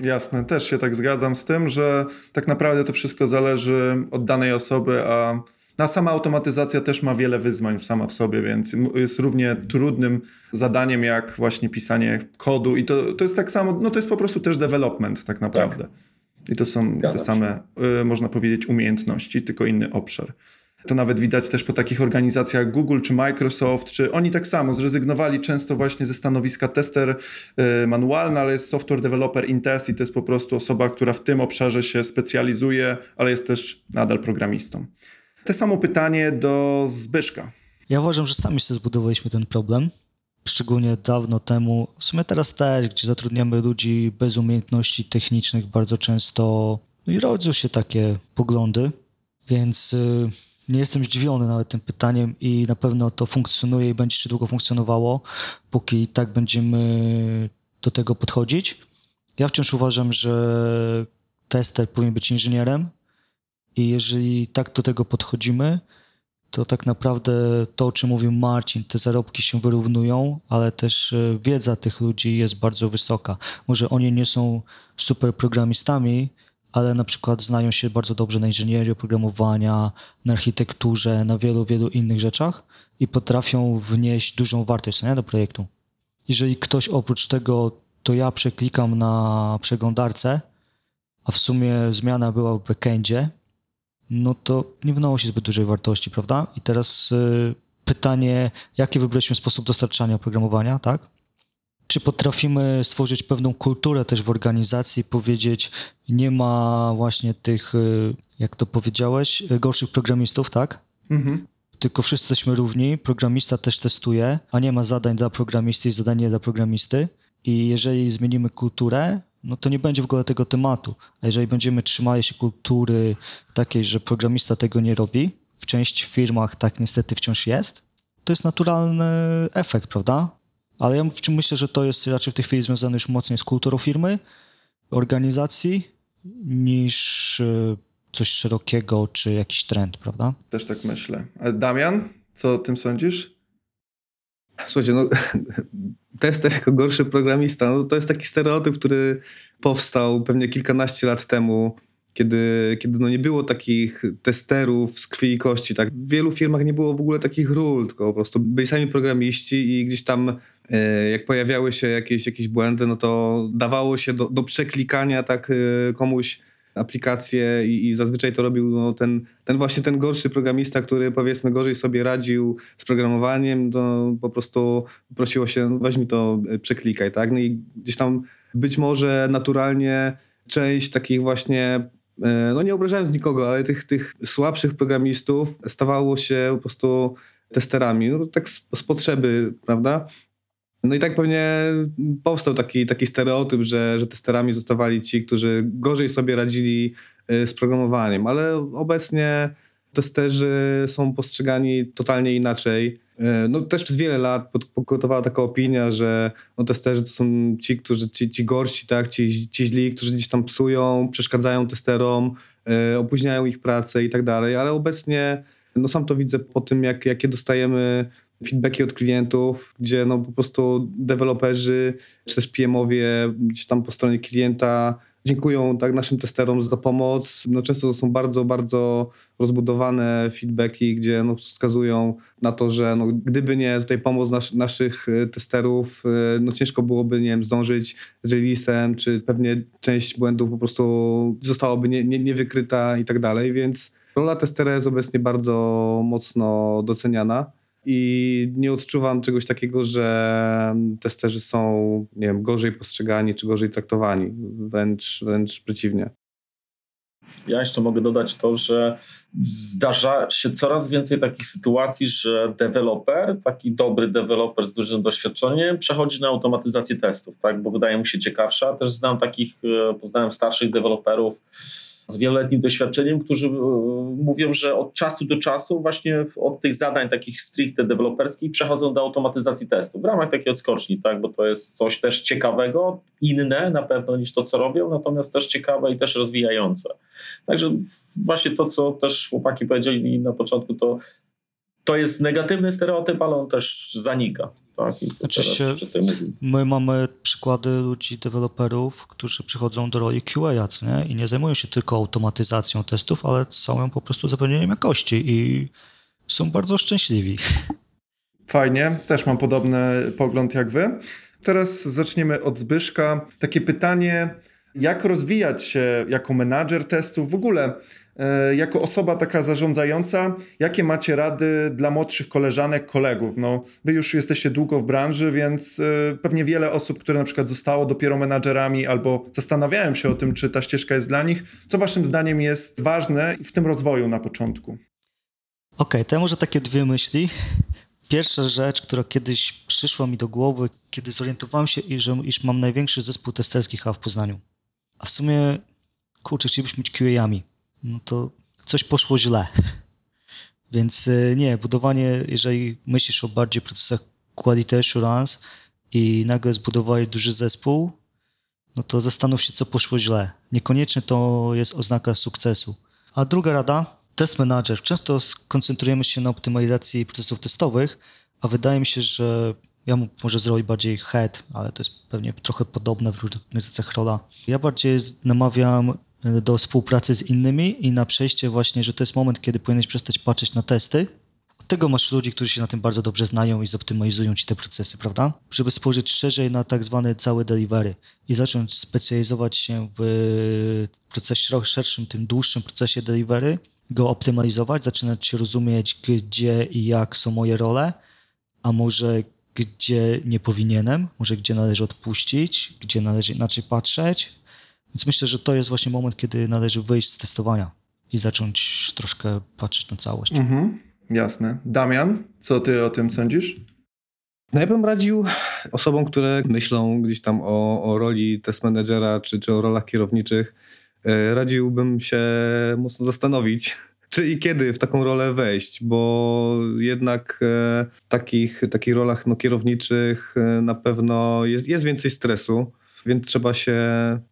Jasne, też się tak zgadzam z tym, że tak naprawdę to wszystko zależy od danej osoby, a na sama automatyzacja też ma wiele wyzwań sama w sobie, więc jest równie trudnym zadaniem jak właśnie pisanie kodu i to, to jest tak samo, no to jest po prostu też development tak naprawdę. Tak. I to są Zgadzam te same, y, można powiedzieć, umiejętności, tylko inny obszar. To nawet widać też po takich organizacjach jak Google czy Microsoft, czy oni tak samo zrezygnowali często właśnie ze stanowiska tester y, manualny, ale jest software developer in test i to jest po prostu osoba, która w tym obszarze się specjalizuje, ale jest też nadal programistą. Te samo pytanie do Zbyszka. Ja uważam, że sami sobie zbudowaliśmy ten problem. Szczególnie dawno temu, w sumie teraz też, gdzie zatrudniamy ludzi bez umiejętności technicznych bardzo często no i rodzą się takie poglądy, więc y, nie jestem zdziwiony nawet tym pytaniem i na pewno to funkcjonuje i będzie jeszcze długo funkcjonowało, póki tak będziemy do tego podchodzić. Ja wciąż uważam, że tester powinien być inżynierem, i jeżeli tak do tego podchodzimy, to tak naprawdę to, o czym mówił Marcin, te zarobki się wyrównują, ale też e, wiedza tych ludzi jest bardzo wysoka. Może oni nie są super programistami, ale na przykład znają się bardzo dobrze na inżynierii oprogramowania, na architekturze, na wielu, wielu innych rzeczach i potrafią wnieść dużą wartość nie, do projektu. Jeżeli ktoś oprócz tego, to ja przeklikam na przeglądarce, a w sumie zmiana była w backendzie, no to nie wnosi zbyt dużej wartości, prawda? I teraz y, pytanie, jaki wybraliśmy sposób dostarczania oprogramowania, tak? Czy potrafimy stworzyć pewną kulturę też w organizacji, powiedzieć, nie ma właśnie tych, y, jak to powiedziałeś, gorszych programistów, tak? Mhm. Tylko wszyscy jesteśmy równi, programista też testuje, a nie ma zadań dla programisty i zadań nie dla programisty. I jeżeli zmienimy kulturę, no to nie będzie w ogóle tego tematu. A jeżeli będziemy trzymali się kultury takiej, że programista tego nie robi, w części firmach tak niestety wciąż jest, to jest naturalny efekt, prawda? Ale ja myślę, że to jest raczej w tej chwili związane już mocniej z kulturą firmy, organizacji, niż e, coś szerokiego czy jakiś trend, prawda? Też tak myślę. A Damian, co o tym sądzisz? Słuchajcie, no, tester jako gorszy programista, no, to jest taki stereotyp, który powstał pewnie kilkanaście lat temu, kiedy, kiedy no nie było takich testerów z krwi i kości. Tak? W wielu firmach nie było w ogóle takich ról, tylko po prostu byli sami programiści i gdzieś tam e, jak pojawiały się jakieś, jakieś błędy, no to dawało się do, do przeklikania tak e, komuś aplikację i, i, zazwyczaj to robił no, ten, ten właśnie ten gorszy programista, który powiedzmy gorzej sobie radził z programowaniem, to po prostu prosiło się, no, weź mi to, e, przeklikaj, tak? No i gdzieś tam być może naturalnie część takich właśnie E, no nie obrażając nikogo, ale tych, tych słabszych programistów stawało się po prostu testerami, no tak z, z potrzeby, prawda? No i tak pewnie powstał taki, taki stereotyp, że, że testerami zostawali ci, którzy gorzej sobie radzili e, z programowaniem, ale obecnie testerzy są postrzegani totalnie inaczej. E, no też przez wiele lat pokutowała taka opinia, że no, testerzy to są ci, którzy, ci, ci gorsi, tak, ci, ci źli, którzy gdzieś tam psują, przeszkadzają testerom, e, opóźniają ich pracę i tak dalej, ale obecnie no sam to widzę po tym, jak, jakie dostajemy feedbacki od klientów, gdzie no po prostu deweloperzy czy też PM-owie gdzieś tam po stronie klienta dziękują tak naszym testerom za pomoc. No, często to są bardzo, bardzo rozbudowane feedbacki, gdzie no, wskazują na to, że no, gdyby nie tutaj pomoc nas, naszych e, testerów, e, no ciężko byłoby, nie wiem, zdążyć z releasem, czy pewnie część błędów po prostu zostałaby nie, nie, niewykryta i tak dalej, więc rola testera jest obecnie bardzo mocno doceniana i nie odczuwam czegoś takiego, że testerzy są, nie wiem, gorzej postrzegani czy gorzej traktowani. Wręcz, wręcz przeciwnie. Ja jeszcze mogę dodać to, że zdarza się coraz więcej takich sytuacji, że deweloper, taki dobry deweloper z dużym doświadczeniem, przechodzi na automatyzację testów, tak? bo wydaje mu się ciekawsza. Też znam takich, e, poznałem starszych deweloperów, z wieloletnim doświadczeniem, którzy e, mówią, że od czasu do czasu właśnie od tych zadań takich stricte deweloperskich przechodzą do automatyzacji testów w ramach takiej odskoczni, tak, bo to jest coś też ciekawego, inne na pewno niż to, co robią, natomiast też ciekawe i też rozwijające. Także właśnie to, co też chłopaki powiedzieli na początku, to to jest negatywny stereotyp, ale on też zanika. Tak? I Oczywiście my mamy przykłady ludzi, deweloperów, którzy przychodzą do roli QA, co nie? i nie zajmują się tylko automatyzacją testów, ale całym po prostu zapewnieniem jakości i są bardzo szczęśliwi. Fajnie, też mam podobny pogląd jak wy. Teraz zaczniemy od Zbyszka. Takie pytanie, jak rozwijać się jako menadżer testów? W ogóle jako osoba taka zarządzająca, jakie macie rady dla młodszych koleżanek, kolegów? No, wy już jesteście długo w branży, więc e, pewnie wiele osób, które na przykład zostało dopiero menadżerami albo zastanawiają się o tym, czy ta ścieżka jest dla nich. Co waszym zdaniem jest ważne w tym rozwoju na początku? Okej, okay, to ja może takie dwie myśli. Pierwsza rzecz, która kiedyś przyszła mi do głowy, kiedy zorientowałem się, iż, iż mam największy zespół testerski chyba w Poznaniu. A w sumie, kurczę, chcielibyśmy być QA-ami no to coś poszło źle. Więc e, nie, budowanie, jeżeli myślisz o bardziej procesach quality assurance i nagle zbudowałeś duży zespół, no to zastanów się, co poszło źle. Niekoniecznie to jest oznaka sukcesu. A druga rada, test manager. Często skoncentrujemy się na optymalizacji procesów testowych, a wydaje mi się, że ja może zrobić bardziej head, ale to jest pewnie trochę podobne w różnych organizacjach rola. Ja bardziej namawiam do współpracy z innymi i na przejście właśnie, że to jest moment, kiedy powinieneś przestać patrzeć na testy. Od tego masz ludzi, którzy się na tym bardzo dobrze znają i zoptymalizują ci te procesy, prawda? Żeby spojrzeć szerzej na tak zwane całe delivery i zacząć specjalizować się w procesie szerszym, tym dłuższym procesie delivery, go optymalizować, zaczynać się rozumieć, gdzie i jak są moje role, a może gdzie nie powinienem, może gdzie należy odpuścić, gdzie należy inaczej patrzeć, więc myślę, że to jest właśnie moment, kiedy należy wyjść z testowania i zacząć troszkę patrzeć na całość. Mhm, jasne. Damian, co ty o tym sądzisz? No ja bym radził osobom, które myślą gdzieś tam o, o roli test managera czy, czy o rolach kierowniczych, e, radziłbym się mocno zastanowić, czy i kiedy w taką rolę wejść, bo jednak e, w takich, takich rolach no, kierowniczych e, na pewno jest, jest więcej stresu, więc trzeba się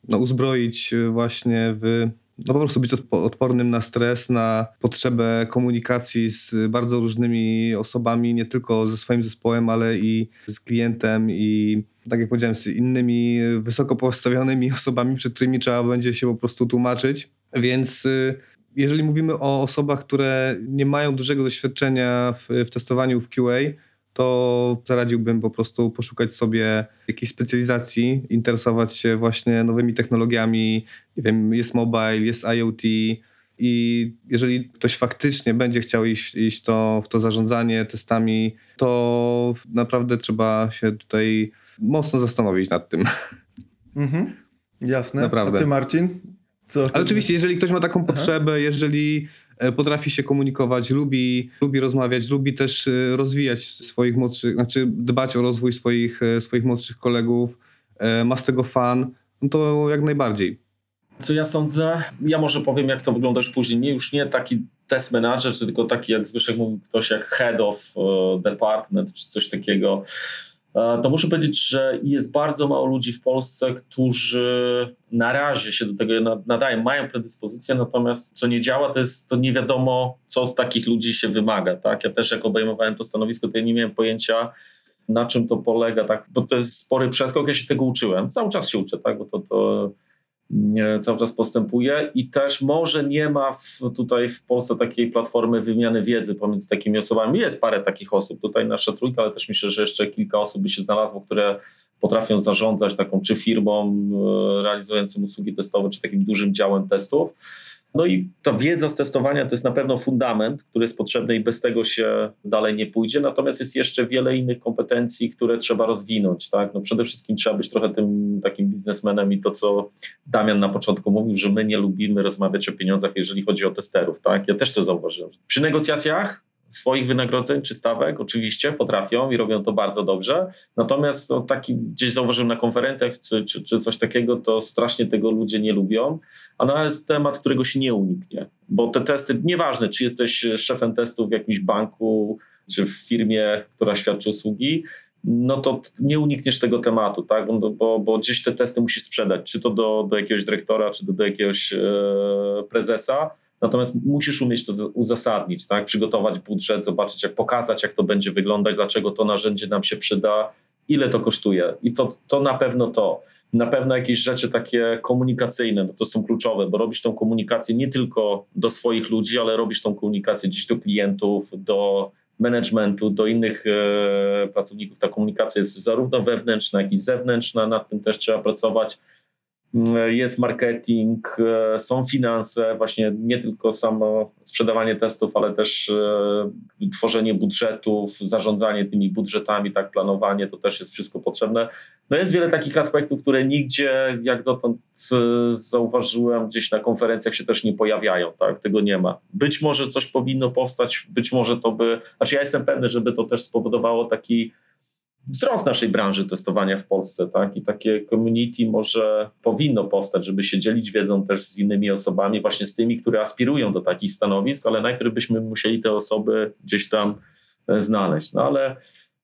no, uzbroić właśnie w no po prostu być odpornym na stres, na potrzebę komunikacji z bardzo różnymi osobami, nie tylko ze swoim zespołem, ale i z klientem i tak jak powiedziałem, z innymi wysoko postawionymi osobami, przed którymi trzeba będzie się po prostu tłumaczyć. Więc y, jeżeli mówimy o osobach, które nie mają dużego doświadczenia w, w testowaniu w QA, to zaradziłbym po prostu poszukać sobie jakiejś specjalizacji, interesować się właśnie nowymi technologiami. Nie wiem, jest mobile, jest IoT. I jeżeli ktoś faktycznie będzie chciał iść, iść to, w to zarządzanie testami, to naprawdę trzeba się tutaj mocno zastanowić nad tym. Mhm. Jasne. Naprawdę. A ty, Marcin? Co Ale oczywiście, jeżeli ktoś ma taką Aha. potrzebę, jeżeli e, potrafi się komunikować, lubi, lubi rozmawiać, lubi też e, rozwijać swoich młodszych, znaczy dbać o rozwój swoich, e, swoich młodszych kolegów, ma z tego fan, no to jak najbardziej. Co ja sądzę? Ja może powiem, jak to wygląda już później. Nie, już nie taki test manager, tylko taki, jak Zbyszek mówił, ktoś jak head of department, czy coś takiego to muszę powiedzieć, że jest bardzo mało ludzi w Polsce, którzy na razie się do tego nadają, mają predyspozycję, natomiast co nie działa, to jest to nie wiadomo, co od takich ludzi się wymaga. Tak? Ja też jak obejmowałem to stanowisko, to ja nie miałem pojęcia, na czym to polega, tak? bo to jest spory przeskok, ja się tego uczyłem. Cały czas się uczę, tak? bo to, to cały czas postępuje i też może nie ma w, tutaj w Polsce takiej platformy wymiany wiedzy pomiędzy takimi osobami. Jest parę takich osób, tutaj nasza trójka, ale też myślę, że jeszcze kilka osób by się znalazło, które potrafią zarządzać taką czy firmą e, realizującą usługi testowe, czy takim dużym działem testów. No i ta wiedza z testowania to jest na pewno fundament, który jest potrzebny i bez tego się dalej nie pójdzie. Natomiast jest jeszcze wiele innych kompetencji, które trzeba rozwinąć. Tak? No przede wszystkim trzeba być trochę tym takim biznesmenem i to, co Damian na początku mówił, że my nie lubimy rozmawiać o pieniądzach, jeżeli chodzi o testerów. Tak? Ja też to zauważyłem. Przy negocjacjach swoich wynagrodzeń czy stawek, oczywiście potrafią i robią to bardzo dobrze. Natomiast no, taki gdzieś zauważyłem na konferencjach czy, czy, czy coś takiego, to strasznie tego ludzie nie lubią. A to jest temat, którego się nie uniknie, bo te testy, nieważne czy jesteś szefem testów w jakimś banku, czy w firmie, która świadczy usługi, no to nie unikniesz tego tematu, tak? bo, bo, bo gdzieś te testy musisz sprzedać, czy to do, do jakiegoś dyrektora, czy do, do jakiegoś e, prezesa Natomiast musisz umieć to uzasadnić, tak? przygotować budżet, zobaczyć, jak pokazać, jak to będzie wyglądać, dlaczego to narzędzie nam się przyda, ile to kosztuje. I to, to na pewno to. Na pewno jakieś rzeczy takie komunikacyjne, no to są kluczowe, bo robisz tą komunikację nie tylko do swoich ludzi, ale robisz tą komunikację gdzieś do klientów, do managementu, do innych e, pracowników. Ta komunikacja jest zarówno wewnętrzna, jak i zewnętrzna, nad tym też trzeba pracować jest marketing, e, są finanse, właśnie nie tylko samo sprzedawanie testów, ale też e, tworzenie budżetów, zarządzanie tymi budżetami, tak, planowanie, to też jest wszystko potrzebne. No jest wiele takich aspektów, które nigdzie, jak dotąd e, zauważyłem, gdzieś na konferencjach się też nie pojawiają, tak, tego nie ma. Być może coś powinno powstać, być może to by, znaczy ja jestem pewny, żeby to też spowodowało taki wzrost naszej branży testowania w Polsce, tak? I takie community może powinno powstać, żeby się dzielić wiedzą też z innymi osobami, właśnie z tymi, które aspirują do takich stanowisk, ale najpierw byśmy musieli te osoby gdzieś tam e, znaleźć. No ale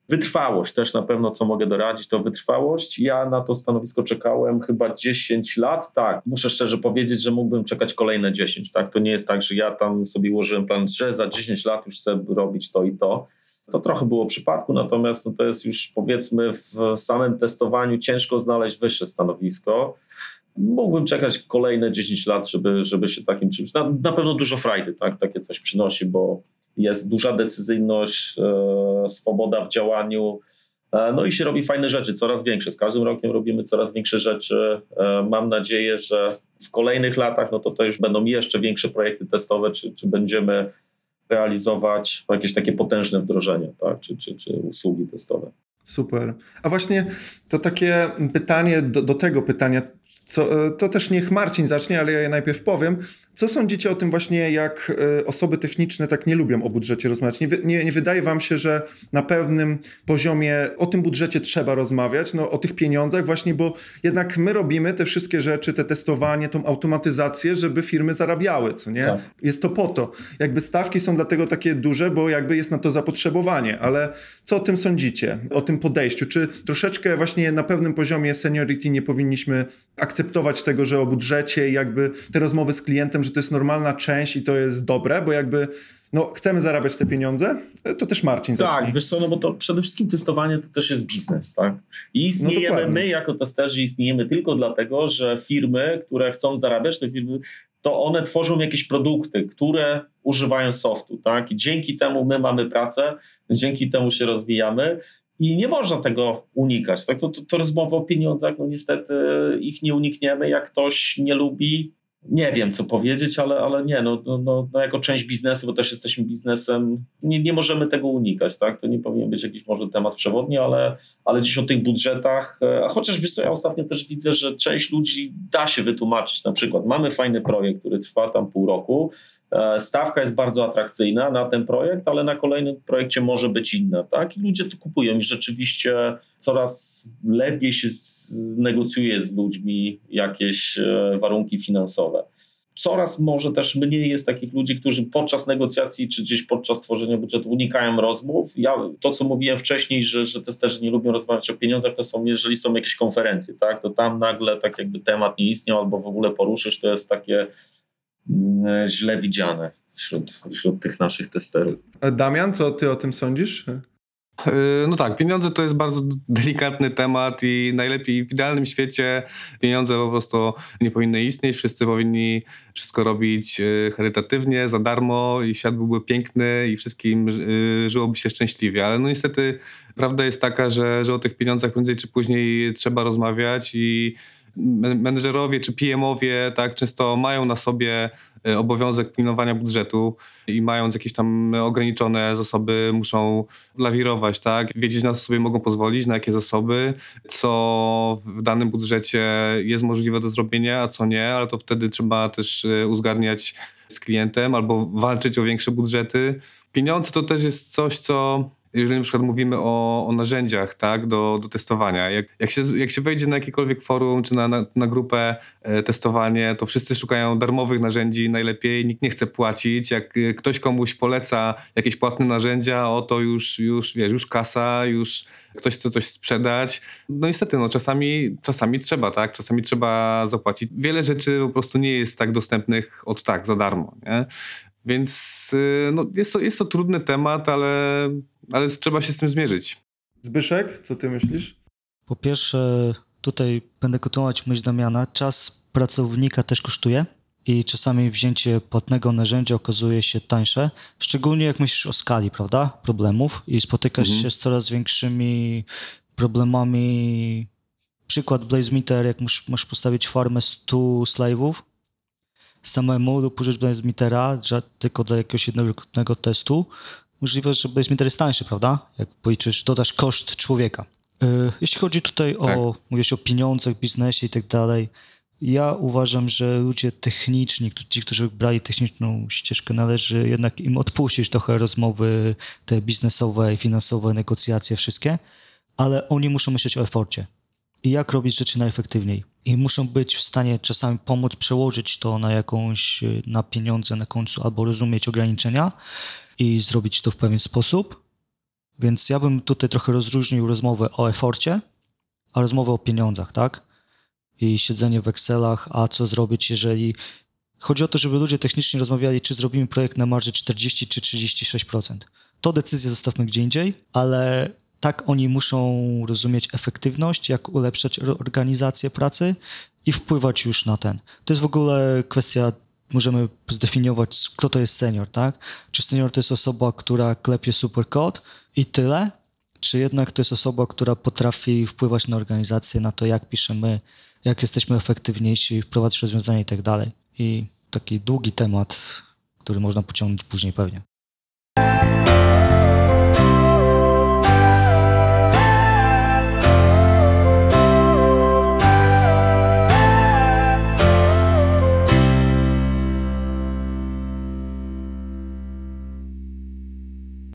wytrwałość też na pewno, co mogę doradzić, to wytrwałość. Ja na to stanowisko czekałem chyba 10 lat, tak. Muszę szczerze powiedzieć, że mógłbym czekać kolejne 10, tak. To nie jest tak, że ja tam sobie ułożyłem plan, że za 10 lat już chcę robić to i to to trochę było przypadku, natomiast no to jest już powiedzmy w samym testowaniu ciężko znaleźć wyższe stanowisko. Mógłbym czekać kolejne 10 lat, żeby, żeby się takim czymś. Na, na pewno dużo frajdy tak, takie coś przynosi, bo jest duża decyzyjność, e, swoboda w działaniu. E, no i się robi fajne rzeczy, coraz większe. Z każdym rokiem robimy coraz większe rzeczy. E, mam nadzieję, że w kolejnych latach no to, to już będą jeszcze większe projekty testowe, czy, czy będziemy realizować jakieś takie potężne wdrożenia, tak? czy, czy, czy usługi testowe. Super. A właśnie to takie pytanie do, do tego pytania, co, e, to też niech Marcin zacznie, ale ja je najpierw powiem. Co sądzicie o tym właśnie, jak e, osoby techniczne tak nie lubią o budżecie rozmawiać? Nie, nie, nie, wydaje wam się, że na pewnym poziomie o tym budżecie trzeba rozmawiać, no, o tych pieniądzach właśnie, bo jednak my robimy te wszystkie rzeczy, te testowanie, tą automatyzację, żeby firmy zarabiały, co nie? Tak. Jest to po to. Jakby stawki są dlatego takie duże, bo jakby jest na to zapotrzebowanie, ale co o tym sądzicie? O tym podejściu? Czy troszeczkę właśnie na pewnym poziomie seniority nie powinniśmy akceptować tego, że o budżecie jakby te rozmowy z klientem, że to jest normalna część i to jest dobre, bo jakby no, chcemy zarabiać te pieniądze, to też Marcin Tak, zacznie. wiesz co, no bo to przede wszystkim testowanie to też jest biznes, tak? I istniejemy, no my jako testerzy istniejemy tylko dlatego, że firmy, które chcą zarabiać, te firmy, to one tworzą jakieś produkty, które używają softu, tak? I dzięki temu my mamy pracę, dzięki temu się rozwijamy i nie można tego unikać. Tak? To, to, to rozmowa o pieniądzach, no niestety ich nie unikniemy. Jak ktoś nie lubi, nie wiem co powiedzieć, ale, ale nie, no, no, no, no, jako część biznesu, bo też jesteśmy biznesem, nie, nie możemy tego unikać, tak? To nie powinien być jakiś może temat przewodni, ale, ale dziś o tych budżetach, e, a chociaż wiesz ja ostatnio też widzę, że część ludzi da się wytłumaczyć, na przykład mamy fajny projekt, który trwa tam pół roku, stawka jest bardzo atrakcyjna na ten projekt, ale na kolejnym projekcie może być inna, tak? I ludzie to kupują i rzeczywiście coraz lepiej się negocjuje z ludźmi jakieś e, warunki finansowe coraz może też mniej jest takich ludzi, którzy podczas negocjacji czy gdzieś podczas tworzenia budżetu unikają rozmów. Ja, to, co mówiłem wcześniej, że, że testerzy nie lubią rozmawiać o pieniądzach, to są, jeżeli są jakieś konferencje, tak, to tam nagle tak jakby temat nie istniał albo w ogóle poruszysz, to jest takie źle widziane wśród, wśród tych naszych testerów. Damian, co ty o tym sądzisz? Yy, no tak, pieniądze to jest bardzo delikatny temat i najlepiej w idealnym świecie pieniądze po prostu nie powinny istnieć. Wszyscy powinni wszystko robić yy, charytatywnie, za darmo i świat byłby piękny i wszystkim żyłoby się szczęśliwie. Ale no niestety prawda jest taka, że, że o tych pieniądzach prędzej czy później trzeba rozmawiać i menedżerowie czy PM-owie tak często mają na sobie e, obowiązek pilnowania budżetu i mając jakieś tam ograniczone zasoby muszą lawirować, tak? Wiedzieć na co sobie mogą pozwolić, na jakie zasoby, co w danym budżecie jest możliwe do zrobienia, a co nie, ale to wtedy trzeba też e, uzgadniać z klientem albo walczyć o większe budżety. Pieniądze to też jest coś, co jeżeli na przykład mówimy o, o narzędziach tak, do, do testowania, jak, jak, się, jak się wejdzie na jakiekolwiek forum czy na, na, na grupę e, testowanie, to wszyscy szukają darmowych narzędzi najlepiej, nikt nie chce płacić. Jak e, ktoś komuś poleca jakieś płatne narzędzia, o to już, już, wiesz, już kasa, już ktoś chce coś sprzedać. No niestety, no, czasami, czasami trzeba, tak? Czasami trzeba zapłacić. Wiele rzeczy po prostu nie jest tak dostępnych od tak, za darmo, nie? Więc y, no, jest, to, jest to trudny temat, ale, ale trzeba się z tym zmierzyć. Zbyszek, co ty myślisz? Po pierwsze, tutaj będę kontynuować myśl Damiana. Czas pracownika też kosztuje i czasami wzięcie płatnego narzędzia okazuje się tańsze, szczególnie jak myślisz o skali, prawda, problemów i spotykasz mhm. się z coraz większymi problemami. Przykład BlazeMeter, jak masz postawić farmę 100 slave'ów, samemu lub użyć BlazeMetera tylko do jakiegoś jednego testu, możliwe, że BlazeMeter jest tańszy, prawda? Jak policzysz, dodasz koszt człowieka. E, jeśli chodzi tutaj tak. o, mówisz o pieniądzach, biznesie i tak dalej, ja uważam, że ludzie techniczni, ci, którzy brali techniczną ścieżkę, należy jednak im odpuścić trochę rozmowy te biznesowe i finansowe, negocjacje, wszystkie, ale oni muszą myśleć o eforcie i jak robić rzeczy najefektywniej. I muszą być w stanie czasami pomóc przełożyć to na jakąś, na pieniądze na końcu, albo rozumieć ograniczenia i zrobić to w pewien sposób. Więc ja bym tutaj trochę rozróżnił rozmowę o eforcie, a rozmowę o pieniądzach, tak? I siedzenie w Excelach, a co zrobić, jeżeli. Chodzi o to, żeby ludzie techniczni rozmawiali, czy zrobimy projekt na marży 40 czy 36%. To decyzję zostawmy gdzie indziej, ale tak oni muszą rozumieć efektywność, jak ulepszać organizację pracy i wpływać już na ten. To jest w ogóle kwestia, możemy zdefiniować, kto to jest senior, tak? Czy senior to jest osoba, która klepie superkod i tyle? Czy jednak to jest osoba, która potrafi wpływać na organizację, na to, jak piszemy, jak jesteśmy efektywniejsi, wprowadzać rozwiązania i tak dalej. I taki długi temat, który można pociągnąć później pewnie.